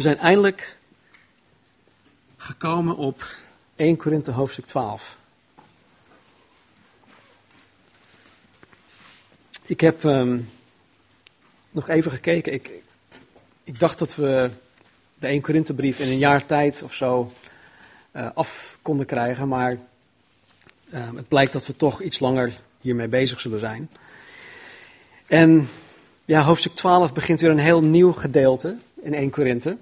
We zijn eindelijk gekomen op 1 Korinthe hoofdstuk 12. Ik heb um, nog even gekeken. Ik, ik dacht dat we de 1 Korinthebrief in een jaar tijd of zo uh, af konden krijgen, maar uh, het blijkt dat we toch iets langer hiermee bezig zullen zijn. En ja, hoofdstuk 12 begint weer een heel nieuw gedeelte in 1 Korinthe.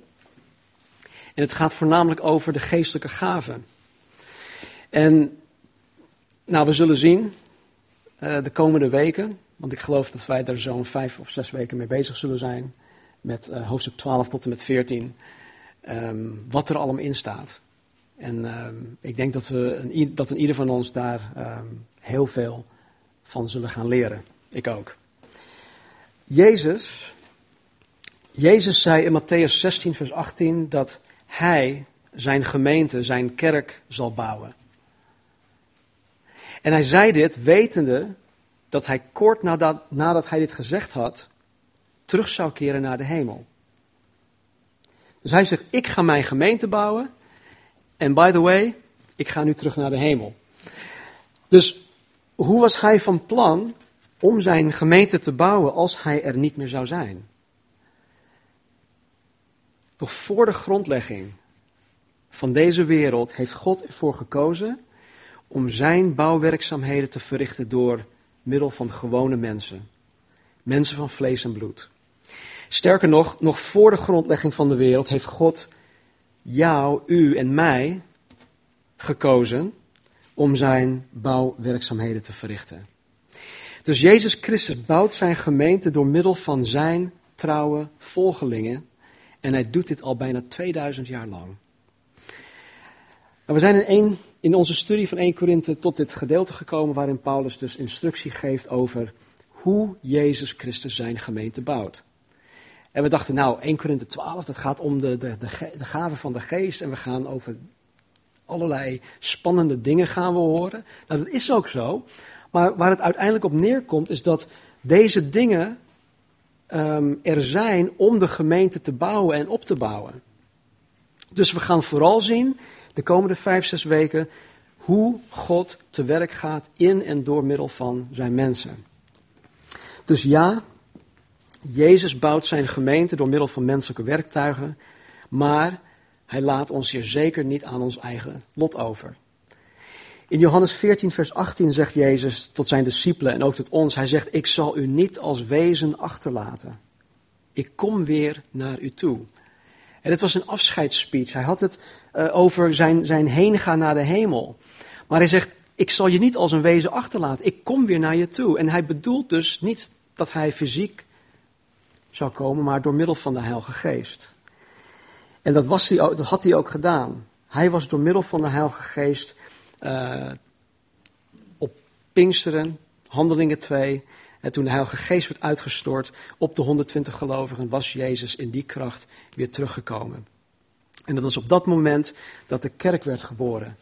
En het gaat voornamelijk over de geestelijke gaven. En nou, we zullen zien uh, de komende weken, want ik geloof dat wij er zo'n vijf of zes weken mee bezig zullen zijn, met uh, hoofdstuk 12 tot en met 14, um, ehm, wat er allemaal in staat. En um, ik denk dat, we een, dat een ieder van ons daar um, heel veel van zullen gaan leren. Ik ook. Jezus, Jezus zei in Matthäus 16, vers 18 dat hij zijn gemeente, zijn kerk zal bouwen. En hij zei dit wetende dat hij kort nadat, nadat hij dit gezegd had, terug zou keren naar de hemel. Dus hij zegt, ik ga mijn gemeente bouwen en by the way, ik ga nu terug naar de hemel. Dus hoe was hij van plan om zijn gemeente te bouwen als hij er niet meer zou zijn? Nog voor de grondlegging van deze wereld heeft God ervoor gekozen om zijn bouwwerkzaamheden te verrichten door middel van gewone mensen. Mensen van vlees en bloed. Sterker nog, nog voor de grondlegging van de wereld heeft God jou, u en mij gekozen om zijn bouwwerkzaamheden te verrichten. Dus Jezus Christus bouwt zijn gemeente door middel van zijn trouwe volgelingen. En hij doet dit al bijna 2000 jaar lang. En we zijn in, in onze studie van 1 Korinthe tot dit gedeelte gekomen waarin Paulus dus instructie geeft over hoe Jezus Christus zijn gemeente bouwt. En we dachten, nou, 1 Korinthe 12, dat gaat om de, de, de, de gave van de geest. En we gaan over allerlei spannende dingen gaan we horen. Nou, dat is ook zo. Maar waar het uiteindelijk op neerkomt, is dat deze dingen um, er zijn om de gemeente te bouwen en op te bouwen. Dus we gaan vooral zien, de komende vijf, zes weken, hoe God te werk gaat in en door middel van zijn mensen. Dus ja, Jezus bouwt zijn gemeente door middel van menselijke werktuigen, maar hij laat ons hier zeker niet aan ons eigen lot over. In Johannes 14, vers 18 zegt Jezus tot zijn discipelen en ook tot ons, hij zegt, ik zal u niet als wezen achterlaten. Ik kom weer naar u toe. En het was een afscheidsspeech. Hij had het uh, over zijn, zijn heen gaan naar de hemel. Maar hij zegt, ik zal je niet als een wezen achterlaten. Ik kom weer naar je toe. En hij bedoelt dus niet dat hij fysiek zou komen, maar door middel van de Heilige Geest. En dat, was hij, dat had hij ook gedaan. Hij was door middel van de Heilige Geest uh, op Pinksteren, Handelingen 2, en toen de Heilige Geest werd uitgestort op de 120 gelovigen, was Jezus in die kracht weer teruggekomen. En dat was op dat moment dat de kerk werd geboren.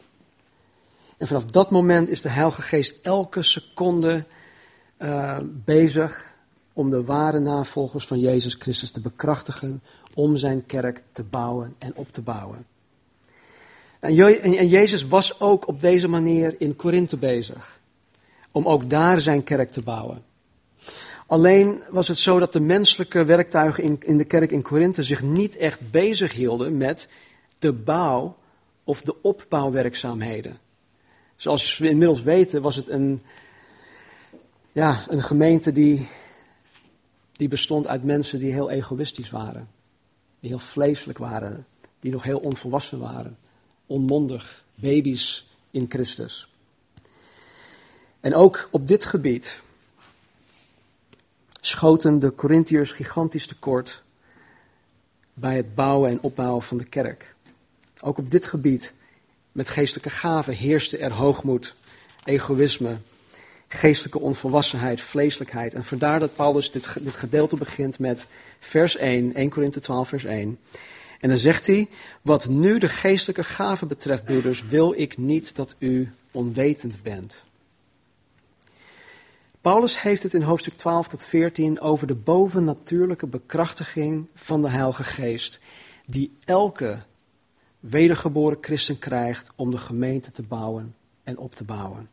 En vanaf dat moment is de Heilige Geest elke seconde uh, bezig om de ware navolgers van Jezus Christus te bekrachtigen om zijn kerk te bouwen en op te bouwen. En Jezus was ook op deze manier in Korinthe bezig, om ook daar zijn kerk te bouwen. Alleen was het zo dat de menselijke werktuigen in, in de kerk in Korinthe zich niet echt bezig hielden met de bouw of de opbouwwerkzaamheden. Zoals we inmiddels weten was het een, ja, een gemeente die, die bestond uit mensen die heel egoïstisch waren. Die heel vleeselijk waren. Die nog heel onvolwassen waren. Onmondig. Baby's in Christus. En ook op dit gebied schoten de Corinthiërs gigantisch tekort bij het bouwen en opbouwen van de kerk. Ook op dit gebied, met geestelijke gaven, heerste er hoogmoed, egoïsme, geestelijke onvolwassenheid, vleeselijkheid. En vandaar dat Paulus dit, dit gedeelte begint met vers 1, 1 Korinthe 12, vers 1. En dan zegt hij, wat nu de geestelijke gaven betreft, broeders, wil ik niet dat u onwetend bent. Paulus heeft het in hoofdstuk 12 tot 14 over de bovennatuurlijke bekrachtiging van de Heilige Geest, die elke wedergeboren christen krijgt om de gemeente te bouwen en op te bouwen.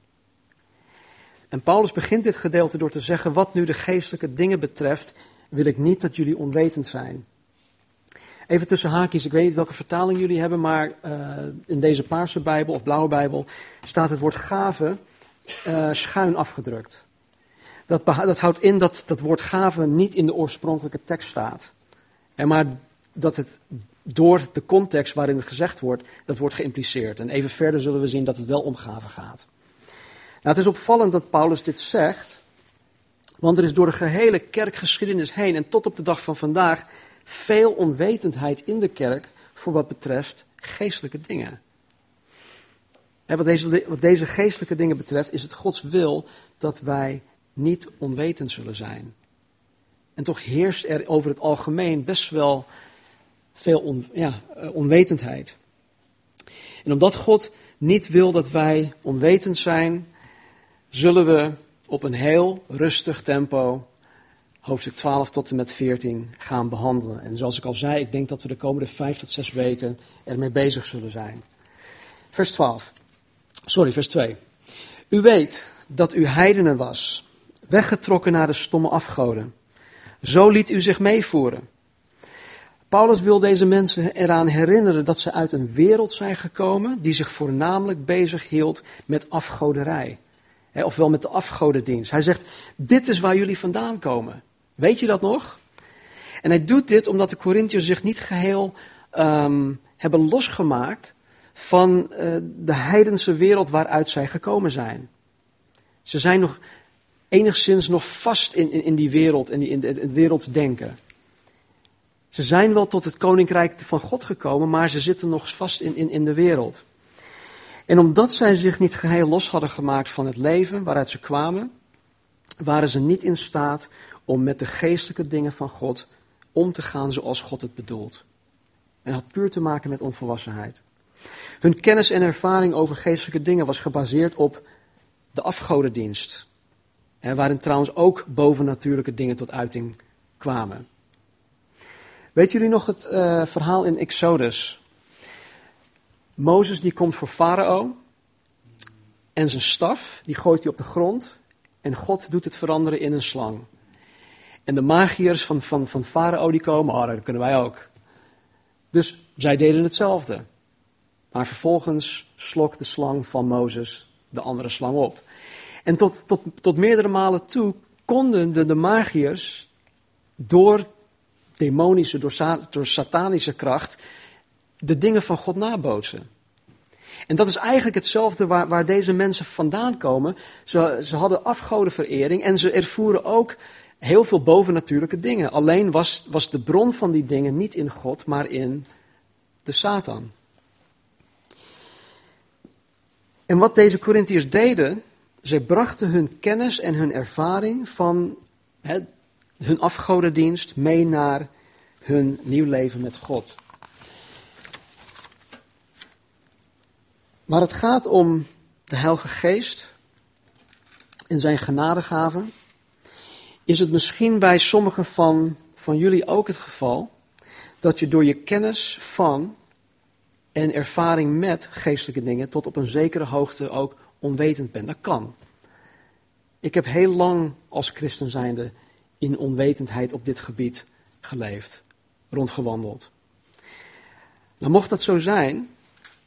En Paulus begint dit gedeelte door te zeggen: Wat nu de geestelijke dingen betreft, wil ik niet dat jullie onwetend zijn. Even tussen haakjes, ik weet niet welke vertaling jullie hebben, maar uh, in deze paarse Bijbel of blauwe Bijbel staat het woord gave uh, schuin afgedrukt. Dat, dat, houdt in dat dat woord gave niet in de oorspronkelijke tekst staat. En maar dat het door de context waarin het gezegd wordt, dat wordt geïmpliceerd. En even verder zullen we zien dat het wel om gave gaat. Nou, het is opvallend dat Paulus dit zegt, want er is door de gehele kerkgeschiedenis heen en tot op de dag van vandaag veel onwetendheid in de kerk voor wat betreft geestelijke dingen. En wat, deze, wat deze geestelijke dingen betreft, is het Gods wil dat wij niet onwetend zullen zijn. En toch heerst er over het algemeen best wel veel ja, eh, onwetendheid. En omdat God niet wil dat wij onwetend zijn, zullen we op een heel rustig tempo hoofdstuk 12 tot en met 14 gaan behandelen. En zoals ik al zei, ik denk dat we de komende vijf tot zes weken ermee bezig zullen zijn. Vers 12. Sorry, vers 2. U weet dat u heidenen was, weggetrokken naar de stomme afgoden. Zo liet u zich meevoeren. Paulus wil deze mensen eraan herinneren dat ze uit een wereld zijn gekomen die zich voornamelijk bezig hield met afgoderij. ofwel met de afgodendienst. Hij zegt, dit is waar jullie vandaan komen. Weet je dat nog? En hij doet dit omdat de Corinthiërs zich niet geheel um, hebben losgemaakt van uh, de heidense wereld waaruit zij gekomen zijn. Ze zijn nog enigszins nog vast in, in, in die wereld, in, die, in, in het wereldsdenken. Ze zijn wel tot het koninkrijk van God gekomen, maar ze zitten nog vast in, in, in de wereld. En omdat zij zich niet geheel los hadden gemaakt van het leven waaruit ze kwamen, waren ze niet in staat om met de geestelijke dingen van God om te gaan zoals God het bedoelt. En had puur te maken met onvolwassenheid. Hun kennis en ervaring over geestelijke dingen was gebaseerd op de afgodendienst. waarin trouwens ook bovennatuurlijke dingen tot uiting kwamen. Weet jullie nog het uh, verhaal in Exodus? Mozes die komt voor Farao en zijn staf, die gooit hij op de grond en God doet het veranderen in een slang. En de magiërs van, van, van Farao die komen, oh, dat kunnen wij ook. Dus zij deden hetzelfde. Maar vervolgens slok de slang van Mozes de andere slang op. En tot, tot, tot meerdere malen toe konden de, de magiërs door demonische, door, door satanische kracht de dingen van God nabootsen. En dat is eigenlijk hetzelfde waar, waar deze mensen vandaan komen. Ze, ze hadden afgodenverering en ze ervoeren ook heel veel bovennatuurlijke dingen. Alleen was, was de bron van die dingen niet in God, maar in de Satan. En wat deze Corinthiërs deden, zij brachten hun kennis en hun ervaring van hun afgodendienst mee naar hun nieuw leven met God. Maar het gaat om de Heilige Geest en zijn genadegaven is het misschien bij sommigen van, van jullie ook het geval dat je door je kennis van en ervaring met geestelijke dingen tot op een zekere hoogte ook onwetend bent. Dat kan. Ik heb heel lang als christen zijnde in onwetendheid op dit gebied geleefd, rondgewandeld. Nou, mocht dat zo zijn,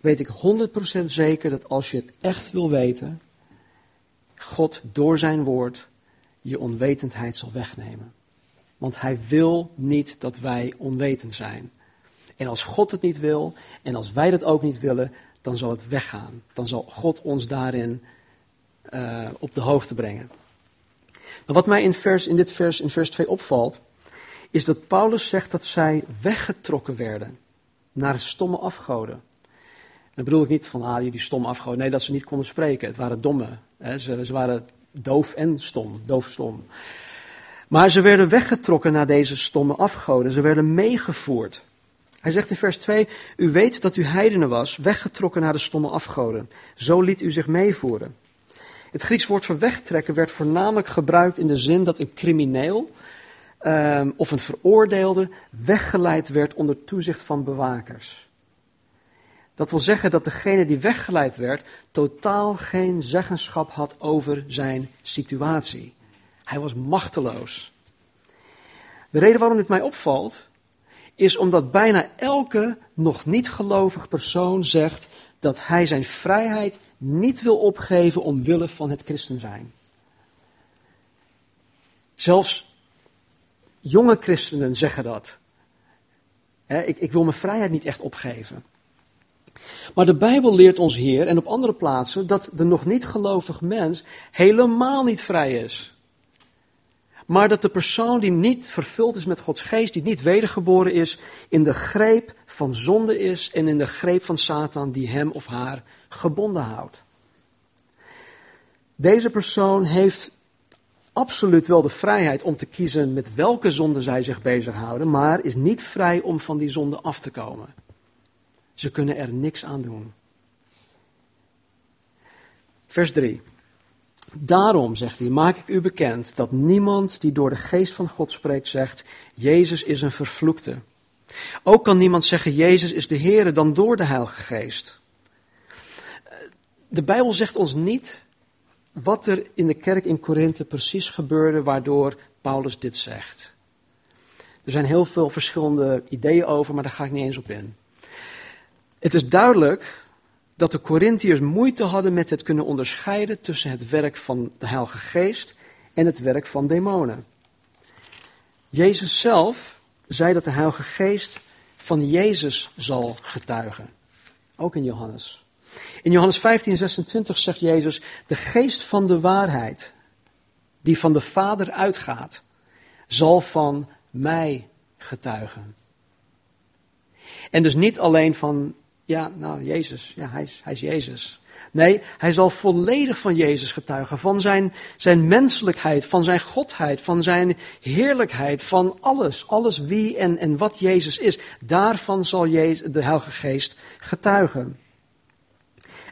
weet ik 100% zeker dat als je het echt wil weten, God door zijn woord je onwetendheid zal wegnemen. Want hij wil niet dat wij onwetend zijn. En als God het niet wil en als wij dat ook niet willen, dan zal het weggaan. Dan zal God ons daarin uh, op de hoogte brengen. Maar wat mij in, vers, in dit vers, in vers 2 opvalt, is dat Paulus zegt dat zij weggetrokken werden naar stomme afgoden. En dan bedoel ik niet van, ah, die, stomme afgoden. Nee, dat ze niet konden spreken. Het waren domme. Hè. Ze waren doof en stom, doofstom. Maar ze werden weggetrokken naar deze stomme afgoden. Ze werden meegevoerd. Hij zegt in vers 2: U weet dat u heidenen was, weggetrokken naar de stomme afgoden. Zo liet u zich meevoeren. Het Grieks woord voor wegtrekken werd voornamelijk gebruikt in de zin dat een crimineel ehm, of een veroordeelde weggeleid werd onder toezicht van bewakers. Dat wil zeggen dat degene die weggeleid werd totaal geen zeggenschap had over zijn situatie. Hij was machteloos. De reden waarom dit mij opvalt, is omdat bijna elke nog niet gelovig persoon zegt dat hij zijn vrijheid niet wil opgeven omwille van het christen zijn. Zelfs jonge christenen zeggen dat. ik, ik wil mijn vrijheid niet echt opgeven. Maar de Bijbel leert ons hier en op andere plaatsen dat de nog niet gelovig mens helemaal niet vrij is. Maar dat de persoon die niet vervuld is met Gods geest, die niet wedergeboren is, in de greep van zonde is en in de greep van Satan die hem of haar gebonden houdt. Deze persoon heeft absoluut wel de vrijheid om te kiezen met welke zonde zij zich bezighouden, maar is niet vrij om van die zonde af te komen. Ze kunnen er niks aan doen. Vers 3. Daarom, zegt hij, maak ik u bekend dat niemand die door de geest van God spreekt zegt, Jezus is een vervloekte. Ook kan niemand zeggen, Jezus is de Heere dan door de Heilige Geest. De Bijbel zegt ons niet wat er in de kerk in Korinthe precies gebeurde waardoor Paulus dit zegt. Er zijn heel veel verschillende ideeën over, maar daar ga ik niet eens op in. Het is duidelijk dat de Corinthiërs moeite hadden met het kunnen onderscheiden tussen het werk van de Heilige Geest en het werk van demonen. Jezus zelf zei dat de Heilige Geest van Jezus zal getuigen. Ook in Johannes. In Johannes 15, 26 zegt Jezus, de geest van de waarheid, die van de Vader uitgaat, zal van mij getuigen. En dus niet alleen van ja, nou, Jezus, ja, hij is, hij is Jezus. Nee, hij zal volledig van Jezus getuigen, van zijn, zijn menselijkheid, van zijn godheid, van zijn heerlijkheid, van alles, alles wie en, en wat Jezus is. Daarvan zal Jezus, de Heilige Geest getuigen.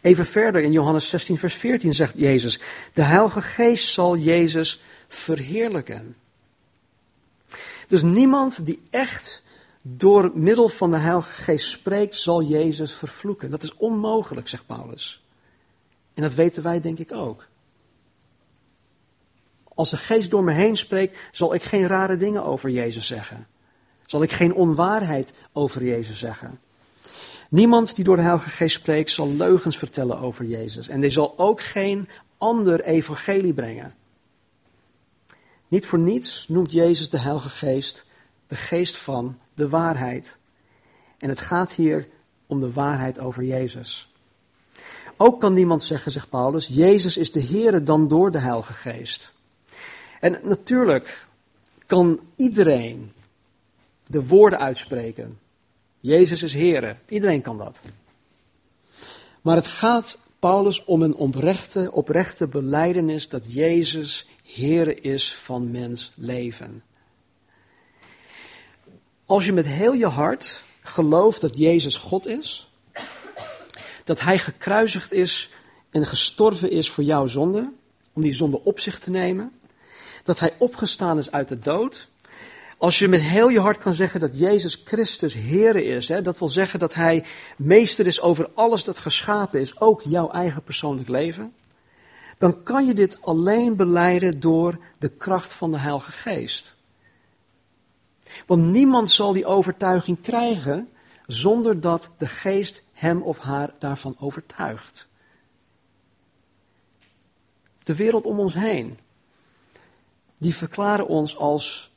Even verder in Johannes 16, vers 14 zegt Jezus, de Heilige Geest zal Jezus verheerlijken. Dus niemand die echt door middel van de Heilige Geest spreekt, zal Jezus vervloeken. Dat is onmogelijk, zegt Paulus. En dat weten wij denk ik ook. Als de Geest door me heen spreekt, zal ik geen rare dingen over Jezus zeggen. Zal ik geen onwaarheid over Jezus zeggen. Niemand die door de Heilige Geest spreekt, zal leugens vertellen over Jezus. En die zal ook geen ander evangelie brengen. Niet voor niets noemt Jezus de Heilige Geest de geest van de waarheid. En het gaat hier om de waarheid over Jezus. Ook kan niemand zeggen, zegt Paulus, Jezus is de Heere dan door de Heilige Geest. En natuurlijk kan iedereen de woorden uitspreken. Jezus is Heere. Iedereen kan dat. Maar het gaat Paulus om een oprechte, oprechte beleidenis dat Jezus Heere is van mens leven. Als je met heel je hart gelooft dat Jezus God is, dat Hij gekruisigd is en gestorven is voor jouw zonde, om die zonde op zich te nemen, dat Hij opgestaan is uit de dood, als je met heel je hart kan zeggen dat Jezus Christus Heer is, hè, dat wil zeggen dat Hij meester is over alles dat geschapen is, ook jouw eigen persoonlijk leven, dan kan je dit alleen beleiden door de kracht van de Heilige Geest. Want niemand zal die overtuiging krijgen zonder dat de geest hem of haar daarvan overtuigt. De wereld om ons heen, die verklaren ons als,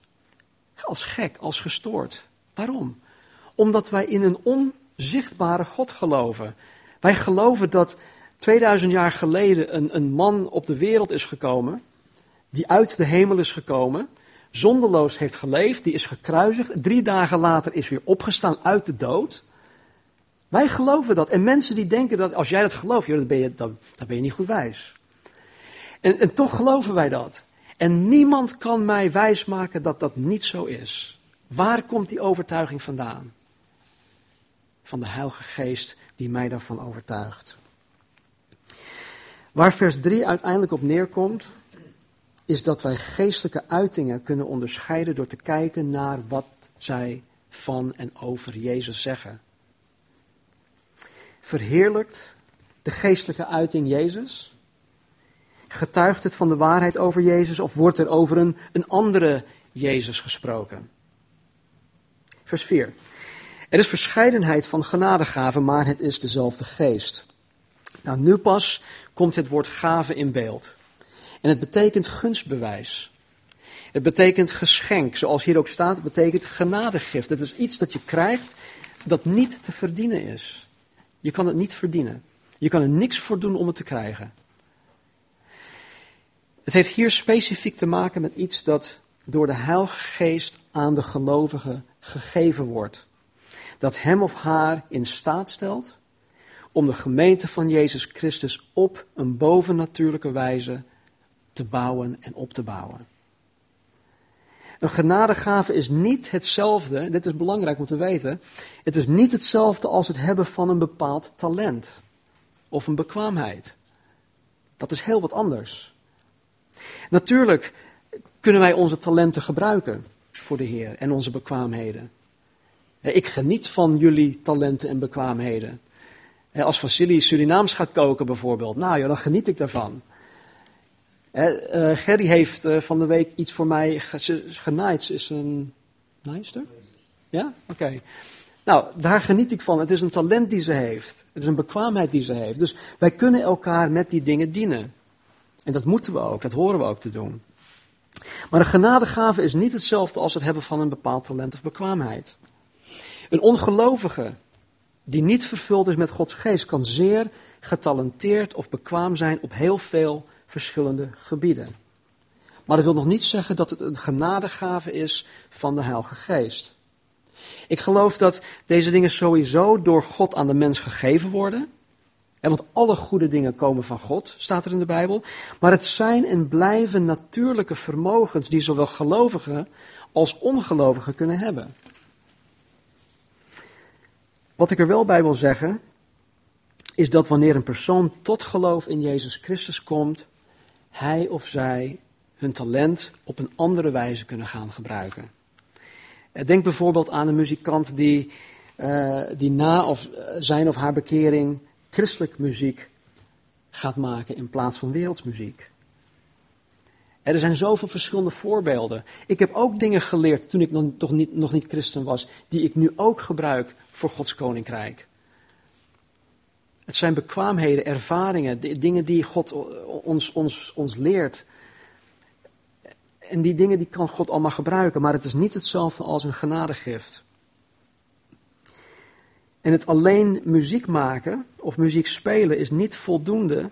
als gek, als gestoord. Waarom? Omdat wij in een onzichtbare God geloven. Wij geloven dat 2000 jaar geleden een, een man op de wereld is gekomen, die uit de hemel is gekomen, zonderloos heeft geleefd, die is gekruisigd, drie dagen later is weer opgestaan uit de dood. Wij geloven dat. En mensen die denken dat als jij dat gelooft, dan, ben je, dan, dan ben je niet goed wijs. En, en toch geloven wij dat. En niemand kan mij wijsmaken dat dat niet zo is. Waar komt die overtuiging vandaan? Van de Heilige Geest die mij daarvan overtuigt. Waar vers 3 uiteindelijk op neerkomt, is dat wij geestelijke uitingen kunnen onderscheiden door te kijken naar wat zij van en over Jezus zeggen. Verheerlijkt de geestelijke uiting Jezus? Getuigt het van de waarheid over Jezus of wordt er over een, een andere Jezus gesproken? Vers 4. Er is verscheidenheid van genadegaven, maar het is dezelfde geest. Nou, nu pas komt het woord gave in beeld. En het betekent gunstbewijs. Het betekent geschenk, zoals hier ook staat, het betekent genadegift. Het is iets dat je krijgt dat niet te verdienen is. Je kan het niet verdienen. Je kan er niks voor doen om het te krijgen. Het heeft hier specifiek te maken met iets dat door de Heilige Geest aan de gelovige gegeven wordt. Dat hem of haar in staat stelt om de gemeente van Jezus Christus op een bovennatuurlijke wijze te bouwen en op te bouwen. Een genadegave is niet hetzelfde, dit is belangrijk om te weten, het is niet hetzelfde als het hebben van een bepaald talent of een bekwaamheid. Dat is heel wat anders. Natuurlijk kunnen wij onze talenten gebruiken voor de Heer en onze bekwaamheden. Ik geniet van jullie talenten en bekwaamheden. Als Vasili Surinaams gaat koken bijvoorbeeld, nou ja, dan geniet ik daarvan. Uh, Gerry heeft uh, van de week iets voor mij genaaid. Ze is een naaister? Ja? Oké. Nou, daar geniet ik van. Het is een talent die ze heeft. Het is een bekwaamheid die ze heeft. Dus wij kunnen elkaar met die dingen dienen. En dat moeten we ook, dat horen we ook te doen. Maar een genadegave is niet hetzelfde als het hebben van een bepaald talent of bekwaamheid. Een ongelovige die niet vervuld is met Gods geest kan zeer getalenteerd of bekwaam zijn op heel veel verschillende gebieden. Maar dat wil nog niet zeggen dat het een genadegave is van de Heilige Geest. Ik geloof dat deze dingen sowieso door God aan de mens gegeven worden. Want alle goede dingen komen van God, staat er in de Bijbel. Maar het zijn en blijven natuurlijke vermogens die zowel gelovigen als ongelovigen kunnen hebben. Wat ik er wel bij wil zeggen, is dat wanneer een persoon tot geloof in Jezus Christus komt, hij of zij hun talent op een andere wijze kunnen gaan gebruiken. Eh, denk bijvoorbeeld aan een muzikant die, uh, die na of eh, zijn of haar bekering christelijk muziek gaat maken in plaats van wereldsmuziek. Er zijn zoveel verschillende voorbeelden. Ik heb ook dingen geleerd toen ik nog, niet, nog niet christen was, die ik nu ook gebruik voor Gods koninkrijk. Het zijn bekwaamheden, ervaringen, dingen die God ons, ons, ons leert. En die dingen die kan God allemaal gebruiken, maar het is niet hetzelfde als een genadegift. En het alleen muziek maken of muziek spelen is niet voldoende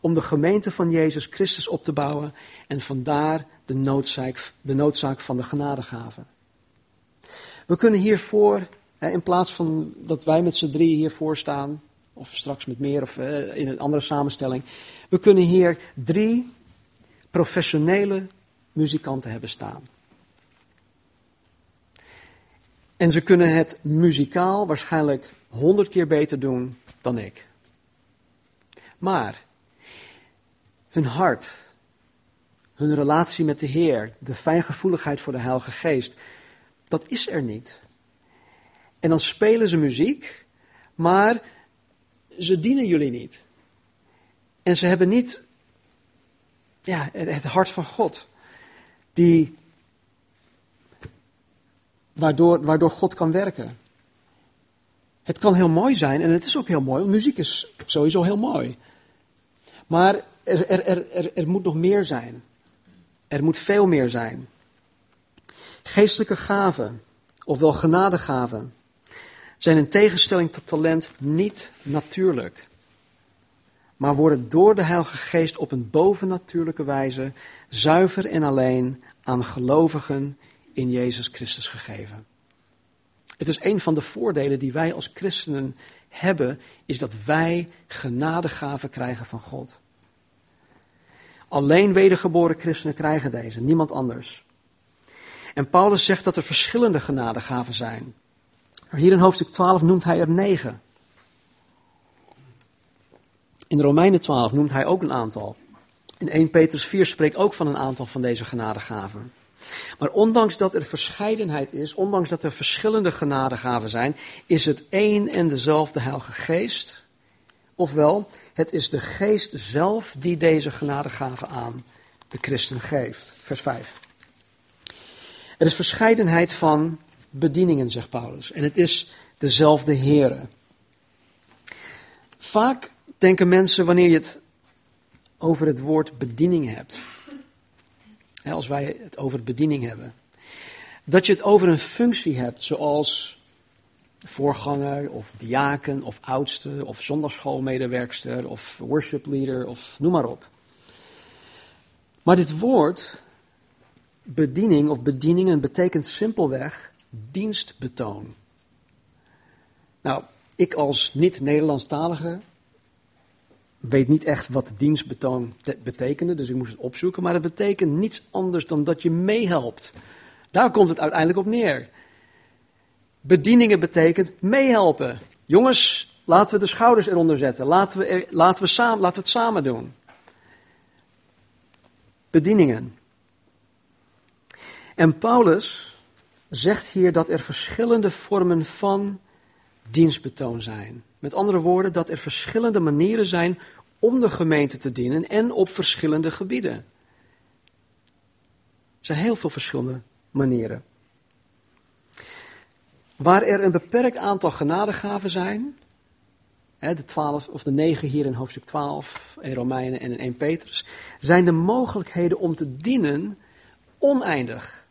om de gemeente van Jezus Christus op te bouwen en vandaar de noodzaak, de noodzaak van de genadegave. We kunnen hiervoor, in plaats van dat wij met z'n drieën hiervoor staan, of straks met meer of in een andere samenstelling, we kunnen hier drie professionele muzikanten hebben staan. En ze kunnen het muzikaal waarschijnlijk honderd keer beter doen dan ik. Maar hun hart, hun relatie met de Heer, de fijngevoeligheid voor de Heilige Geest, dat is er niet. En dan spelen ze muziek, maar ze dienen jullie niet. En ze hebben niet ja, het hart van God, die, waardoor, waardoor God kan werken. Het kan heel mooi zijn en het is ook heel mooi, muziek is sowieso heel mooi. Maar er, er, er, er moet nog meer zijn. Er moet veel meer zijn. Geestelijke gaven, ofwel genadegaven, zijn in tegenstelling tot talent niet natuurlijk, maar worden door de Heilige Geest op een bovennatuurlijke wijze zuiver en alleen aan gelovigen in Jezus Christus gegeven. Het is een van de voordelen die wij als christenen hebben, is dat wij genadegaven krijgen van God. Alleen wedergeboren christenen krijgen deze, niemand anders. En Paulus zegt dat er verschillende genadegaven zijn. Hier in hoofdstuk 12 noemt hij er negen. In Romeinen 12 noemt hij ook een aantal. In 1 Petrus 4 spreekt ook van een aantal van deze genadegaven. Maar ondanks dat er verscheidenheid is, ondanks dat er verschillende genadegaven zijn, is het één en dezelfde Heilige Geest. Ofwel, het is de Geest zelf die deze genadegaven aan de christen geeft. Vers 5. Er is verscheidenheid van bedieningen, zegt Paulus. En het is dezelfde Here. Vaak denken mensen wanneer je het over het woord bediening hebt. Als wij het over bediening hebben. Dat je het over een functie hebt, zoals voorganger of diaken of oudste of zondagschoolmedewerkster of worship leader of noem maar op. Maar dit woord bediening of bedieningen betekent simpelweg dienstbetoon. Nou, ik als niet-Nederlandstalige weet niet echt wat dienstbetoon betekende, dus ik moest het opzoeken. Maar het betekent niets anders dan dat je meehelpt. Daar komt het uiteindelijk op neer. Bedieningen betekent meehelpen. Jongens, laten we de schouders eronder zetten. Laten we, laten we, samen, laten we het samen doen. Bedieningen. En Paulus zegt hier dat er verschillende vormen van dienstbetoon zijn. Met andere woorden, dat er verschillende manieren zijn om de gemeente te dienen en op verschillende gebieden. Er zijn heel veel verschillende manieren. Waar er een beperkt aantal genadegaven zijn, de twaalf of de negen hier in hoofdstuk 12, in Romeinen en in 1 Petrus, zijn de mogelijkheden om te dienen oneindig.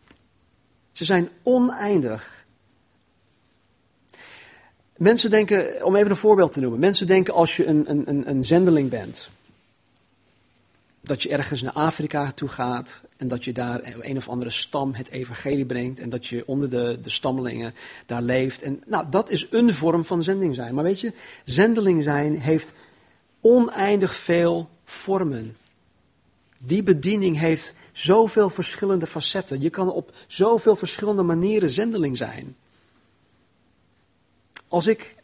Ze zijn oneindig. Mensen denken, om even een voorbeeld te noemen, mensen denken als je een, een, een zendeling bent, dat je ergens naar Afrika toe gaat en dat je daar een of andere stam het evangelie brengt en dat je onder de, de stammelingen daar leeft. En nou, dat is een vorm van zending zijn. Maar weet je, zendeling zijn heeft oneindig veel vormen. Die bediening heeft zoveel verschillende facetten. Je kan op zoveel verschillende manieren zendeling zijn. Als ik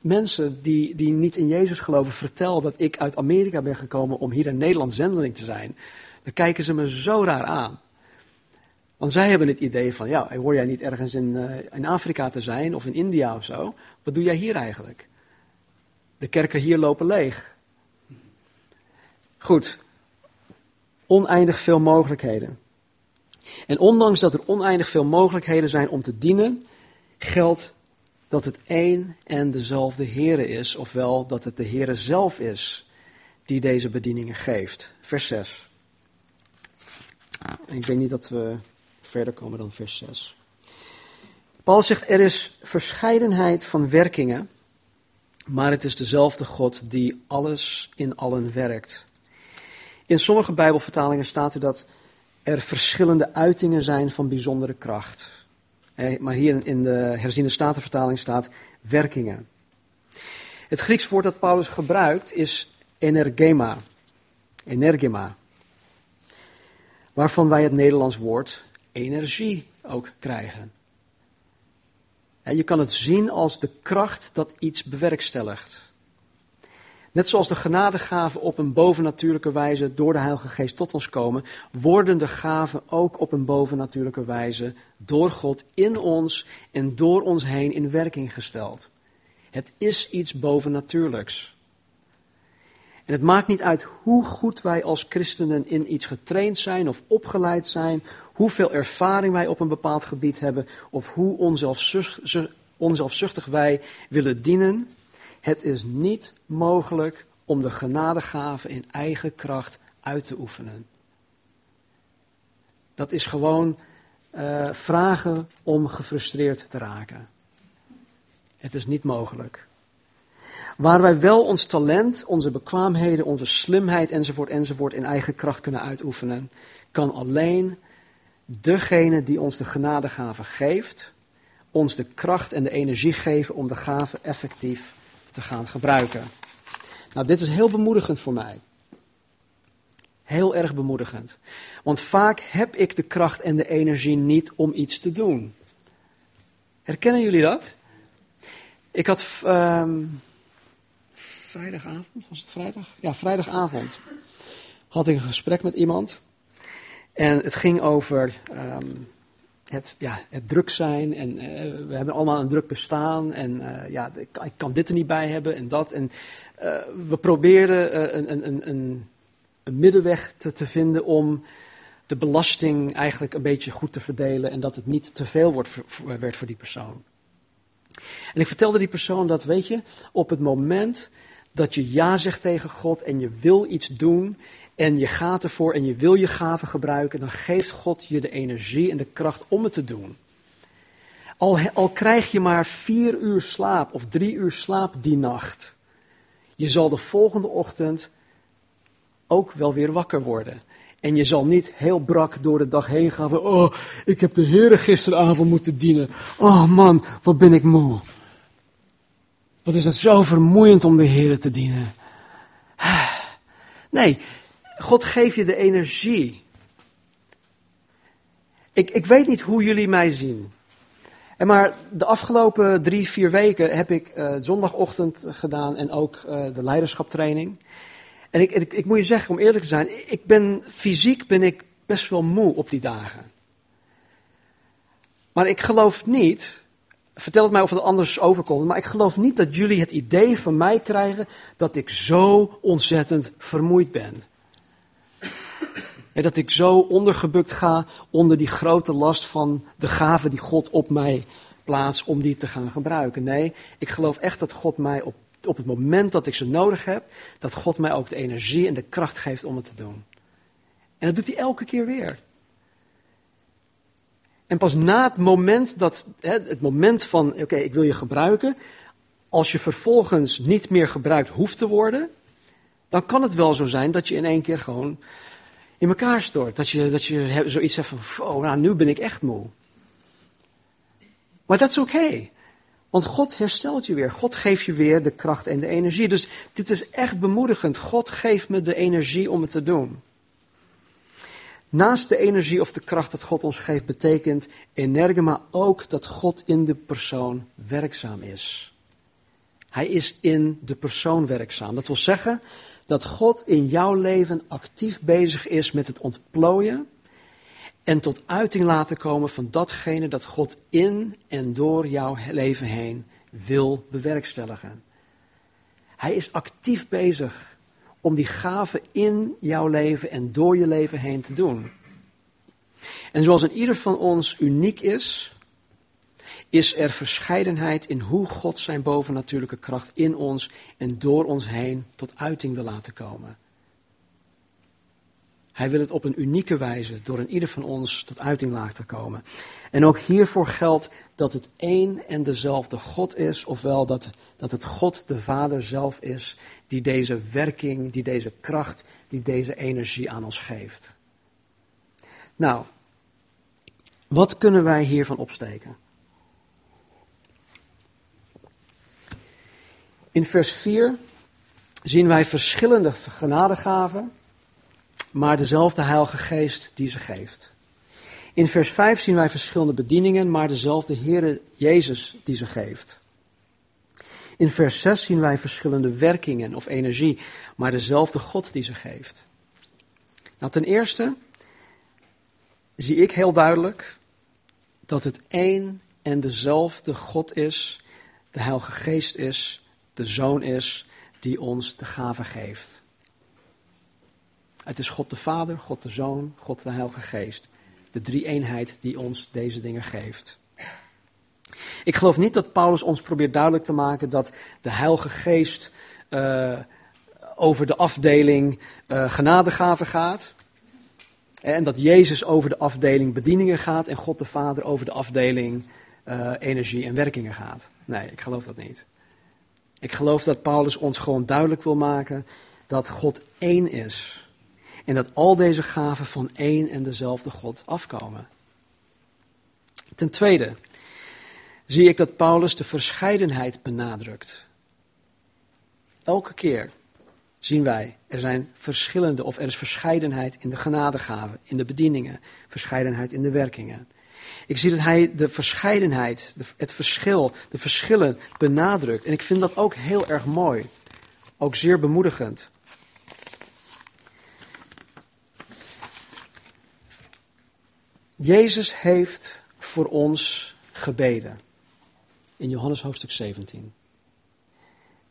mensen die, die niet in Jezus geloven vertel dat ik uit Amerika ben gekomen om hier in Nederland zendeling te zijn, dan kijken ze me zo raar aan. Want zij hebben het idee van, ja, hoor jij niet ergens in, uh, in Afrika te zijn of in India of zo? Wat doe jij hier eigenlijk? De kerken hier lopen leeg. Goed, oneindig veel mogelijkheden. En ondanks dat er oneindig veel mogelijkheden zijn om te dienen, geldt dat het één en dezelfde Heere is, ofwel dat het de Heere zelf is die deze bedieningen geeft. Vers 6. ik denk niet dat we verder komen dan vers 6. Paul zegt, er is verscheidenheid van werkingen, maar het is dezelfde God die alles in allen werkt. In sommige Bijbelvertalingen staat er dat er verschillende uitingen zijn van bijzondere kracht. Maar hier in de herziende statenvertaling staat werkingen. Het Grieks woord dat Paulus gebruikt is energema. Energema. Waarvan wij het Nederlands woord energie ook krijgen. Je kan het zien als de kracht dat iets bewerkstelligt. Net zoals de genadegaven op een bovennatuurlijke wijze door de Heilige Geest tot ons komen, worden de gaven ook op een bovennatuurlijke wijze door God in ons en door ons heen in werking gesteld. Het is iets bovennatuurlijks. En het maakt niet uit hoe goed wij als christenen in iets getraind zijn of opgeleid zijn, hoeveel ervaring wij op een bepaald gebied hebben of hoe onzelfzuchtig wij willen dienen. Het is niet mogelijk om de genadegave in eigen kracht uit te oefenen. Dat is gewoon uh, vragen om gefrustreerd te raken. Het is niet mogelijk. Waar wij wel ons talent, onze bekwaamheden, onze slimheid enzovoort enzovoort in eigen kracht kunnen uitoefenen, kan alleen degene die ons de genadegave geeft, ons de kracht en de energie geven om de gave effectief te gaan gebruiken. Nou, dit is heel bemoedigend voor mij. Heel erg bemoedigend. Want vaak heb ik de kracht en de energie niet om iets te doen. Herkennen jullie dat? Ik had um, vrijdagavond, was het vrijdag? Ja, vrijdagavond had ik een gesprek met iemand. En het ging over ehm, het, ja, het druk zijn. En eh, we hebben allemaal een druk bestaan. En uh, ja, ik, kan dit er niet bij hebben en dat. En uh, we probeerden een, een, een, een, middenweg te, te vinden om de belasting eigenlijk een beetje goed te verdelen. En dat het niet te veel wordt, werd voor die persoon. En ik vertelde die persoon dat, weet je, op het moment dat je ja zegt tegen God en je wil iets doen en je gaat ervoor en je wil je gaven gebruiken, dan geeft God je de energie en de kracht om het te doen. Al, al krijg je maar vier uur slaap of drie uur slaap die nacht, je zal de volgende ochtend ook wel weer wakker worden. En je zal niet heel brak door de dag heen gaan van, oh, ik heb de Heer gisteravond moeten dienen. Oh man, wat ben ik moe. Wat is het zo vermoeiend om de Heer te dienen. Nee, God geeft je de energie. Ik, ik weet niet hoe jullie mij zien. En maar de afgelopen drie, vier weken heb ik uh, zondagochtend gedaan en ook uh, de leiderschaptraining. En ik, ik, ik, moet je zeggen, om eerlijk te zijn, ik ben, fysiek ben ik best wel moe op die dagen. Maar ik geloof niet, vertel het mij of het anders overkomt, maar ik geloof niet dat jullie het idee van mij krijgen dat ik zo ontzettend vermoeid ben. Dat ik zo ondergebukt ga onder die grote last van de gave die God op mij plaatst om die te gaan gebruiken. Nee, ik geloof echt dat God mij op, op het moment dat ik ze nodig heb, dat God mij ook de energie en de kracht geeft om het te doen. En dat doet hij elke keer weer. En pas na het moment dat, het moment van, oké, ik wil je gebruiken, als je vervolgens niet meer gebruikt hoeft te worden, dan kan het wel zo zijn dat je in één keer gewoon in elkaar stort. Dat je, dat je zoiets hebt van, oh, nou, nu ben ik echt moe. Maar dat is oké. Want God herstelt je weer. God geeft je weer de kracht en de energie. Dus dit is echt bemoedigend. God geeft me de energie om het te doen. Naast de energie of de kracht dat God ons geeft, betekent energema ook dat God in de persoon werkzaam is. Hij is in de persoon werkzaam. Dat wil zeggen dat God in jouw leven actief bezig is met het ontplooien en tot uiting laten komen van datgene dat God in en door jouw leven heen wil bewerkstelligen. Hij is actief bezig om die gave in jouw leven en door je leven heen te doen. En zoals in ieder van ons uniek is, is er verscheidenheid in hoe God zijn bovennatuurlijke kracht in ons en door ons heen tot uiting wil laten komen. Hij wil het op een unieke wijze door in ieder van ons tot uiting laten komen. En ook hiervoor geldt dat het één en dezelfde God is, ofwel dat, dat het God de Vader zelf is die deze werking, die deze kracht, die deze energie aan ons geeft. Nou, wat kunnen wij hiervan opsteken? In vers 4 zien wij verschillende genadegaven, maar dezelfde Heilige Geest die ze geeft. In vers 5 zien wij verschillende bedieningen, maar dezelfde Heere Jezus die ze geeft. In vers 6 zien wij verschillende werkingen of energie, maar dezelfde God die ze geeft. Nou, ten eerste zie ik heel duidelijk dat het één en dezelfde God is, de Heilige Geest is, de Zoon is die ons de gave geeft. Het is God de Vader, God de Zoon, God de Heilige Geest. De drie eenheid die ons deze dingen geeft. Ik geloof niet dat Paulus ons probeert duidelijk te maken dat de Heilige Geest uh, over de afdeling uh, genadegaven gaat. En dat Jezus over de afdeling bedieningen gaat en God de Vader over de afdeling energie en werkingen gaat. Nee, ik geloof dat niet. Ik geloof dat Paulus ons gewoon duidelijk wil maken dat God één is. En dat al deze gaven van één en dezelfde God afkomen. Ten tweede zie ik dat Paulus de verscheidenheid benadrukt. Elke keer zien wij, er zijn verschillende of er is verscheidenheid in de genadegaven, in de bedieningen, verscheidenheid in de werkingen. Ik zie dat hij de verscheidenheid, het verschil, de verschillen benadrukt. En ik vind dat ook heel erg mooi. ook zeer bemoedigend. Jezus heeft voor ons gebeden. In Johannes hoofdstuk 17.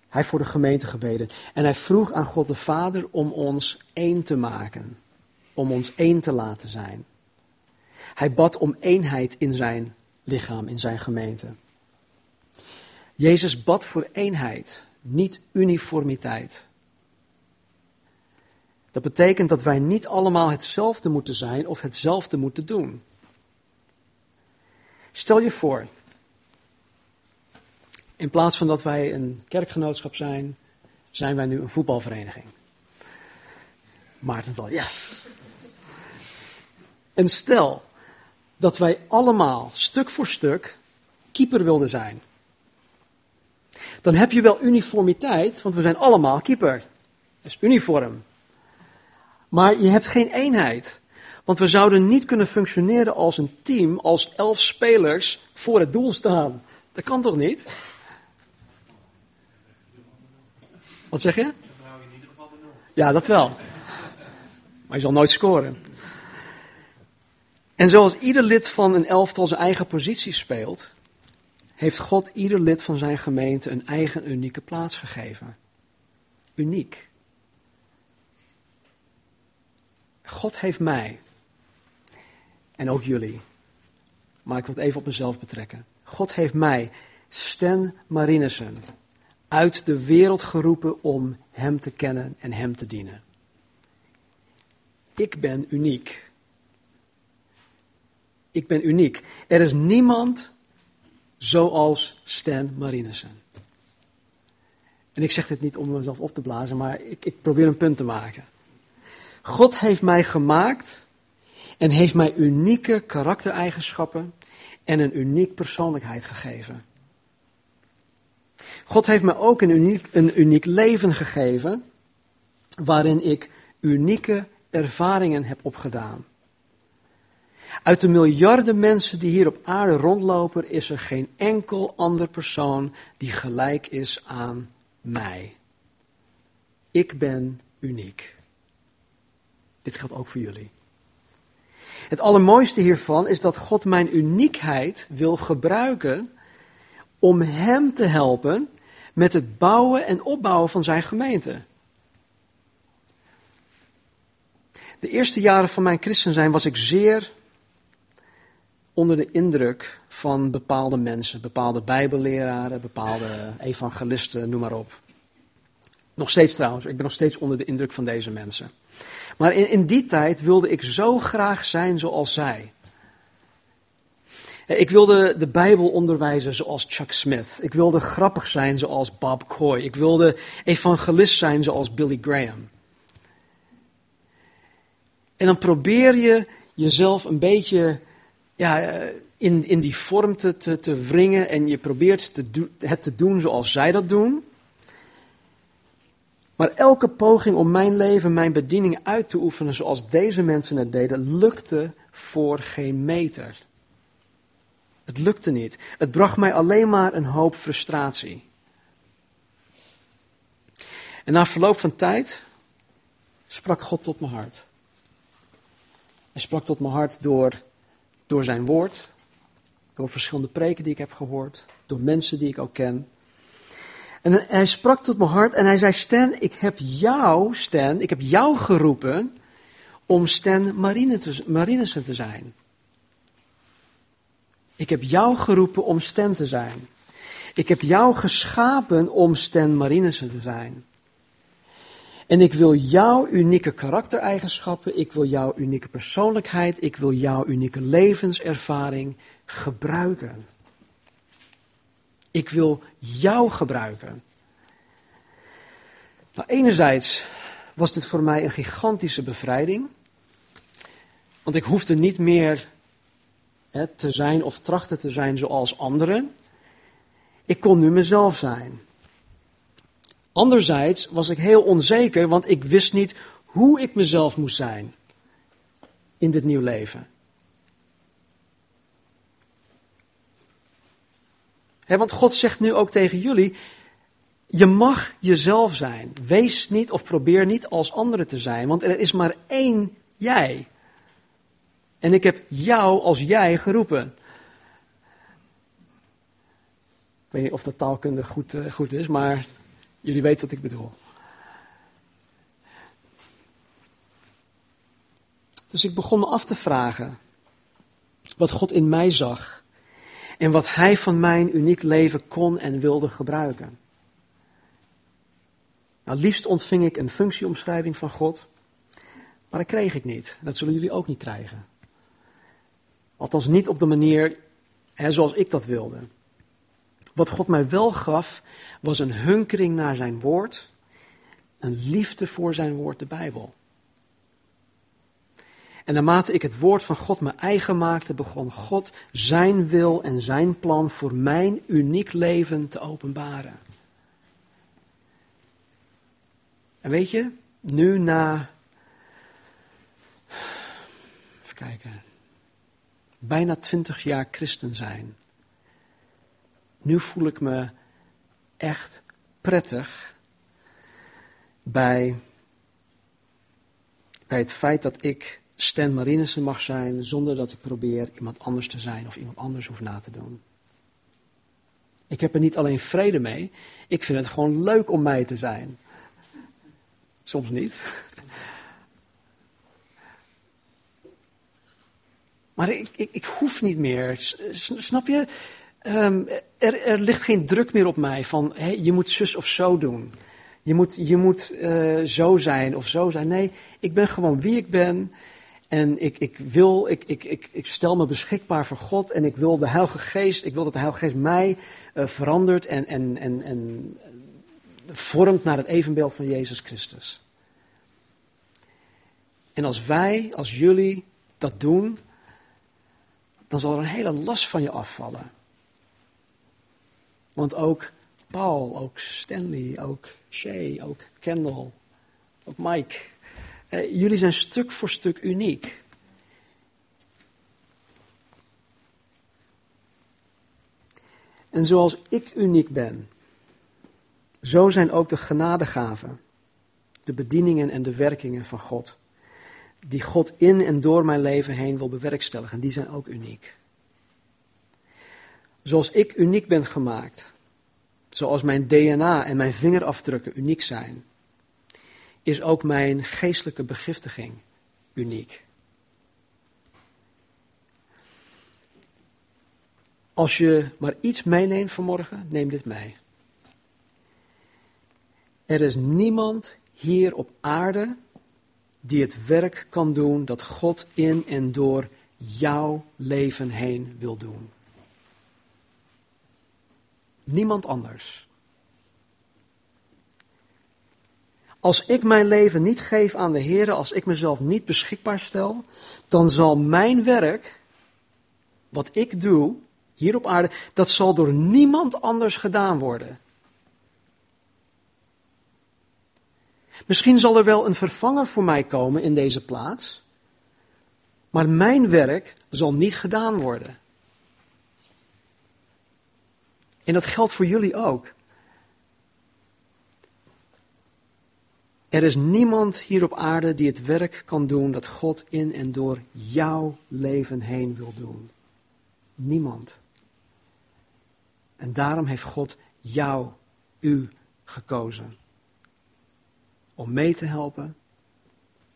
Hij voor de gemeente gebeden. En hij vroeg aan God de Vader om ons één te maken. Om ons één te laten zijn. Hij bad om eenheid in zijn lichaam, in zijn gemeente. Jezus bad voor eenheid, niet uniformiteit. Dat betekent dat wij niet allemaal hetzelfde moeten zijn of hetzelfde moeten doen. Stel je voor, in plaats van dat wij een kerkgenootschap zijn, zijn wij nu een voetbalvereniging. Maarten al, yes. En stel dat wij allemaal stuk voor stuk keeper wilden zijn. Dan heb je wel uniformiteit, want we zijn allemaal keeper. Dat is uniform. Maar je hebt geen eenheid. Want we zouden niet kunnen functioneren als een team als elf spelers voor het doel staan. Dat kan toch niet? Wat zeg je? Ja, dat wel. Maar je zal nooit scoren. En zoals ieder lid van een elftal zijn eigen positie speelt, heeft God ieder lid van zijn gemeente een eigen unieke plaats gegeven. Uniek. God heeft mij, en ook jullie, maar ik wil het even op mezelf betrekken. God heeft mij, Sten Marinissen, uit de wereld geroepen om Hem te kennen en Hem te dienen. Ik ben uniek. Ik ben uniek. Er is niemand zoals Stan Marinissen. En ik zeg dit niet om mezelf op te blazen, maar ik, ik probeer een punt te maken. God heeft mij gemaakt en heeft mij unieke karaktereigenschappen en een uniek persoonlijkheid gegeven. God heeft me ook een uniek, een uniek leven gegeven, waarin ik unieke ervaringen heb opgedaan. Uit de miljarden mensen die hier op aarde rondlopen, is er geen enkel ander persoon die gelijk is aan mij. Ik ben uniek. Dit geldt ook voor jullie. Het allermooiste hiervan is dat God mijn uniekheid wil gebruiken om Hem te helpen met het bouwen en opbouwen van zijn gemeente. De eerste jaren van mijn christen zijn was ik zeer onder de indruk van bepaalde mensen, bepaalde bijbelleraren, bepaalde evangelisten, noem maar op. Nog steeds trouwens, ik ben nog steeds onder de indruk van deze mensen. Maar in, in die tijd wilde ik zo graag zijn zoals zij. Ik wilde de Bijbel onderwijzen zoals Chuck Smith. Ik wilde grappig zijn zoals Bob Coy. Ik wilde evangelist zijn zoals Billy Graham. En dan probeer je jezelf een beetje ja, in, in die vorm te, te, te wringen en je probeert het te doen zoals zij dat doen. Maar elke poging om mijn leven, mijn bediening uit te oefenen zoals deze mensen het deden, lukte voor geen meter. Het lukte niet. Het bracht mij alleen maar een hoop frustratie. En na verloop van tijd sprak God tot mijn hart. Hij sprak tot mijn hart door, door zijn woord, door verschillende preken die ik heb gehoord, door mensen die ik ook ken. En hij sprak tot mijn hart en hij zei: Stan, ik heb jou, Stan, ik heb jou geroepen om Stan Marinissen te zijn. Ik heb jou geroepen om Stan te zijn. Ik heb jou geschapen om Stan Marinissen te zijn. En ik wil jouw unieke karaktereigenschappen, ik wil jouw unieke persoonlijkheid, ik wil jouw unieke levenservaring gebruiken. Ik wil jou gebruiken. Nou, enerzijds was dit voor mij een gigantische bevrijding. Want ik hoefde niet meer hè, te zijn of trachten te zijn zoals anderen. Ik kon nu mezelf zijn. Anderzijds was ik heel onzeker, want ik wist niet hoe ik mezelf moest zijn in dit nieuw leven. want God zegt nu ook tegen jullie: Je mag jezelf zijn. Wees niet of probeer niet als anderen te zijn, want er is maar één jij. En ik heb jou als jij geroepen. Ik weet niet of dat taalkundig goed, uh, goed is, maar jullie weten wat ik bedoel. Dus ik begon me af te vragen wat God in mij zag en wat Hij van mijn uniek leven kon en wilde gebruiken. Nou, liefst ontving ik een functieomschrijving van God, maar dat kreeg ik niet. Dat zullen jullie ook niet krijgen. Althans niet op de manier hè, zoals ik dat wilde. Wat God mij wel gaf, was een hunkering naar zijn woord, een liefde voor zijn woord, de Bijbel. En naarmate ik het woord van God mijn eigen maakte, begon God zijn wil en zijn plan voor mijn uniek leven te openbaren. En weet je, nu na. Even kijken. Bijna twintig jaar christen zijn. Nu voel ik me echt prettig bij, bij het feit dat ik Stan Marinissen mag zijn zonder dat ik probeer iemand anders te zijn of iemand anders hoef na te doen. Ik heb er niet alleen vrede mee, ik vind het gewoon leuk om mij te zijn. Soms niet. Maar ik, ik, ik hoef niet meer. Snap je? Ehm, er, er, ligt geen druk meer op mij van je moet zus of zo doen. Je moet, je moet uh, zo zijn of zo zijn. Nee, ik ben gewoon wie ik ben. En ik, ik, wil, ik, ik, ik, ik stel me beschikbaar voor God en ik wil de Heilige Geest, ik wil dat de Heilige Geest mij uh, verandert en, en, en, en vormt naar het evenbeeld van Jezus Christus. En als wij, als jullie dat doen, dan zal er een hele last van je afvallen. Want ook Paul, ook Stanley, ook Shay, ook Kendall, ook Mike, eh, jullie zijn stuk voor stuk uniek. En zoals ik uniek ben, zo zijn ook de genadegaven, de bedieningen en de werkingen van God, die God in en door mijn leven heen wil bewerkstelligen, die zijn ook uniek. Zoals ik uniek ben gemaakt, zoals mijn DNA en mijn vingerafdrukken uniek zijn, is ook mijn geestelijke begiftiging uniek. Als je maar iets meeneemt vanmorgen, neem dit mee. Er is niemand hier op aarde die het werk kan doen dat God in en door jouw leven heen wil doen. Niemand anders. Als ik mijn leven niet geef aan de Heer, als ik mezelf niet beschikbaar stel, dan zal mijn werk, wat ik doe hier op aarde, dat zal door niemand anders gedaan worden. Misschien zal er wel een vervanger voor mij komen in deze plaats, maar mijn werk zal niet gedaan worden. En dat geldt voor jullie ook. Er is niemand hier op aarde die het werk kan doen dat God in en door jouw leven heen wil doen. Niemand. En daarom heeft God jou, u, gekozen. Om mee te helpen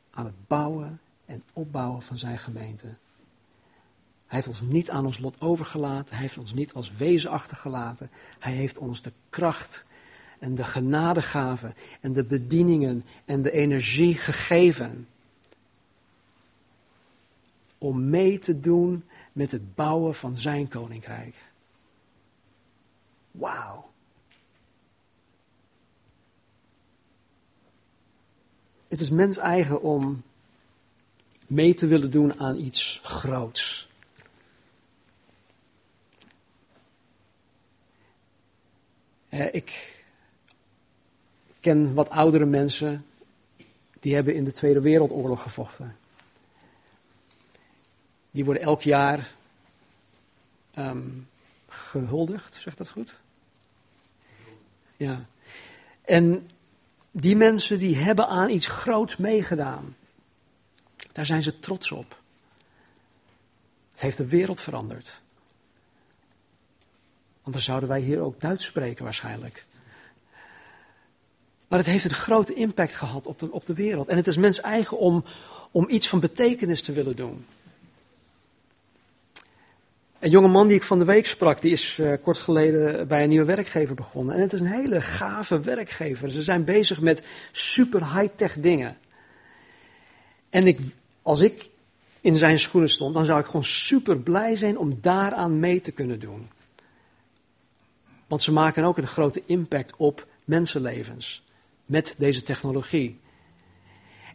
aan het bouwen en opbouwen van zijn gemeente. Hij heeft ons niet aan ons lot overgelaten. Hij heeft ons niet als wezen achtergelaten. Hij heeft ons de kracht en de genadegaven en de bedieningen en de energie gegeven. Om mee te doen met het bouwen van zijn koninkrijk. Wauw. Het is mens eigen om mee te willen doen aan iets groots. Eh, ik ken wat oudere mensen die hebben in de Tweede Wereldoorlog gevochten. Die worden elk jaar um, gehuldigd, zegt dat goed? Ja. En die mensen die hebben aan iets groots meegedaan. Daar zijn ze trots op. Het heeft de wereld veranderd. Dan zouden wij hier ook Duits spreken waarschijnlijk. Maar het heeft een grote impact gehad op de, op de wereld. En het is mens eigen om, om iets van betekenis te willen doen. Een jonge man die ik van de week sprak, die is uh, kort geleden bij een nieuwe werkgever begonnen. En het is een hele gave werkgever. Ze zijn bezig met super high-tech dingen. En ik, als ik in zijn schoenen stond, dan zou ik gewoon super blij zijn om daaraan mee te kunnen doen. Want ze maken ook een grote impact op mensenlevens met deze technologie.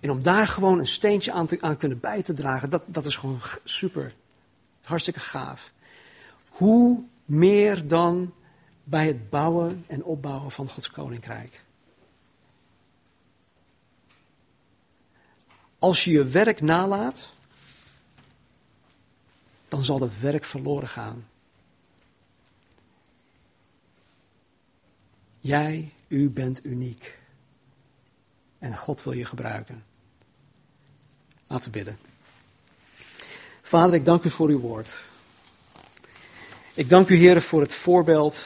En om daar gewoon een steentje aan, te, aan kunnen bij te dragen, dat, dat is gewoon super. Hartstikke gaaf. Hoe meer dan bij het bouwen en opbouwen van Gods koninkrijk. Als je je werk nalaat, dan zal dat werk verloren gaan. Jij, u bent uniek. En God wil je gebruiken. Laten we bidden. Vader, ik dank u voor uw woord. Ik dank u, Heer, voor het voorbeeld,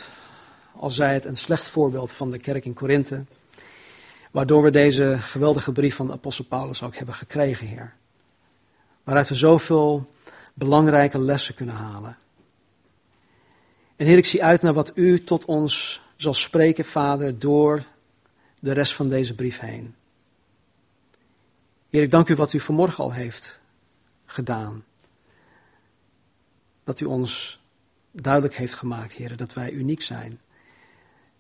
al zij het een slecht voorbeeld van de kerk in Korinthe, waardoor we deze geweldige brief van de apostel Paulus ook hebben gekregen, Heer. Waaruit we zoveel belangrijke lessen kunnen halen. En Heer, ik zie uit naar wat u tot ons zal spreken, Vader, door de rest van deze brief heen. Heer, ik dank u wat u vanmorgen al heeft gedaan. Dat u ons duidelijk heeft gemaakt, Heer, dat wij uniek zijn.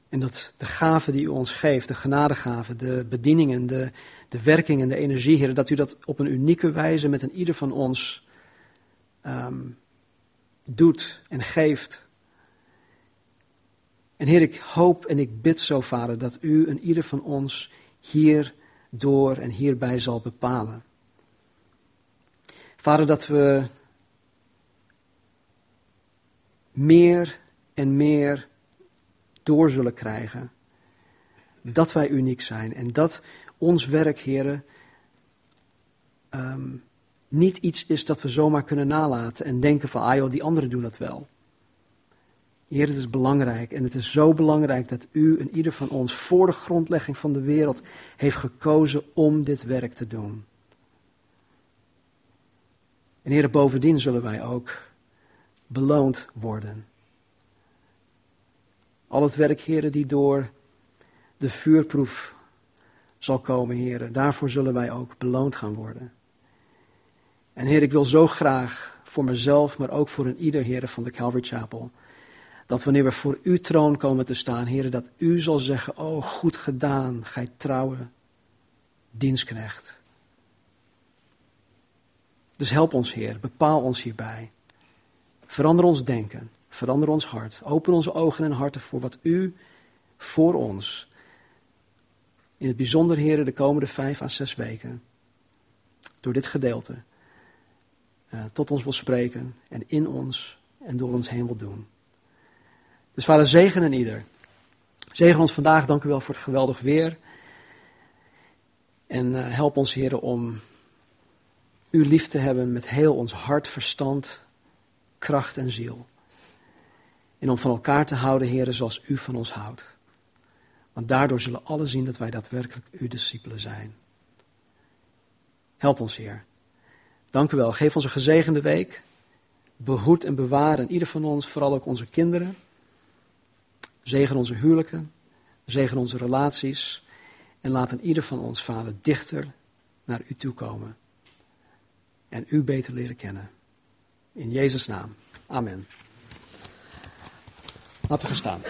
En dat de gaven die u ons geeft, de genadegaven, de bedieningen, de, de werking en de energie, Heer, dat u dat op een unieke wijze met een ieder van ons um, doet en geeft. En Heer, ik hoop en ik bid zo, Vader, dat u en ieder van ons hier door en hierbij zal bepalen. Vader, dat we meer en meer door zullen krijgen. Dat wij uniek zijn en dat ons werk, heren, um, niet iets is dat we zomaar kunnen nalaten en denken van, ah joh, die anderen doen dat wel. Heer, het is belangrijk en het is zo belangrijk dat u en ieder van ons voor de grondlegging van de wereld heeft gekozen om dit werk te doen. En Heer, bovendien zullen wij ook beloond worden. Al het werk, heren, die door de vuurproef zal komen, heren, daarvoor zullen wij ook beloond gaan worden. En Heer, ik wil zo graag voor mezelf, maar ook voor een ieder, heren, van de Calvary Chapel, dat wanneer we voor uw troon komen te staan, heren, dat u zal zeggen, oh, goed gedaan, gij trouwe dienstknecht. Dus help ons, Heer, bepaal ons hierbij. Verander ons denken, verander ons hart, open onze ogen en harten voor wat u voor ons, in het bijzonder, Heer, de komende vijf à zes weken, door dit gedeelte, uh, tot ons wil spreken en in ons en door ons heen wil doen. Dus vader, zegen en ieder. Zegen ons vandaag, dank u wel voor het geweldig weer. En uh, help ons, heren, om u lief te hebben met heel ons hart, verstand, kracht en ziel. En om van elkaar te houden, heren, zoals u van ons houdt. Want daardoor zullen alle zien dat wij daadwerkelijk uw discipelen zijn. Help ons, Heer. Dank u wel. Geef ons een gezegende week. Behoed en bewaar en ieder van ons, vooral ook onze kinderen. Zegen onze huwelijken. Zegen onze relaties. En laat een ieder van ons, Vader, dichter naar u toe komen. En u beter leren kennen. In Jezus' naam. Amen. Laten we gaan staan.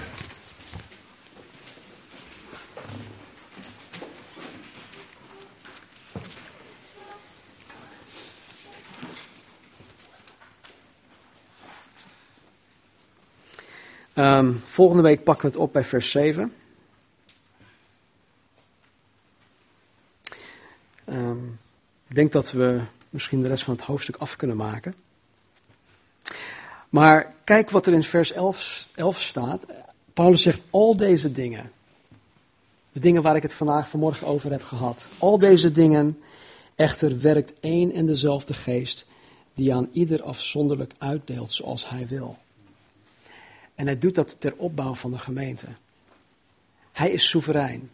Um, volgende week pakken we het op bij vers 7. Um, ehm, ik denk dat we misschien de rest van het hoofdstuk af kunnen maken. Maar kijk wat er in vers 11, 11 staat. Paulus zegt al deze dingen. De dingen waar ik het vandaag vanmorgen over heb gehad. Al deze dingen echter werkt één en dezelfde geest die aan ieder afzonderlijk uitdeelt zoals hij wil. En hij doet dat ter opbouw van de gemeente. Hij is soeverein.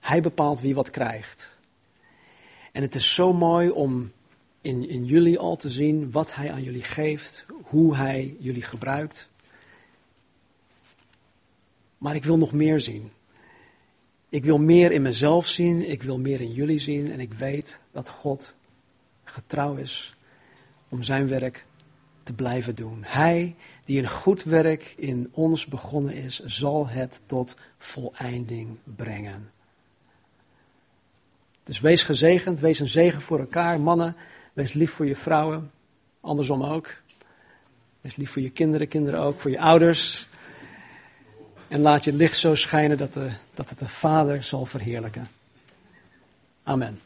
Hij bepaalt wie wat krijgt. En het is zo mooi om in, in jullie al te zien wat hij aan jullie geeft, hoe hij jullie gebruikt. Maar ik wil nog meer zien. Ik wil meer in mezelf zien, ik wil meer in jullie zien en ik weet dat God getrouw is om zijn werk te blijven doen. Hij die een goed werk in ons begonnen is, zal het tot voleinding brengen. Dus wees gezegend, wees een zegen voor elkaar. Mannen, wees lief voor je vrouwen. Andersom ook. Wees lief voor je kinderen, kinderen ook, voor je ouders. En laat je licht zo schijnen dat, de, dat het de Vader zal verheerlijken. Amen.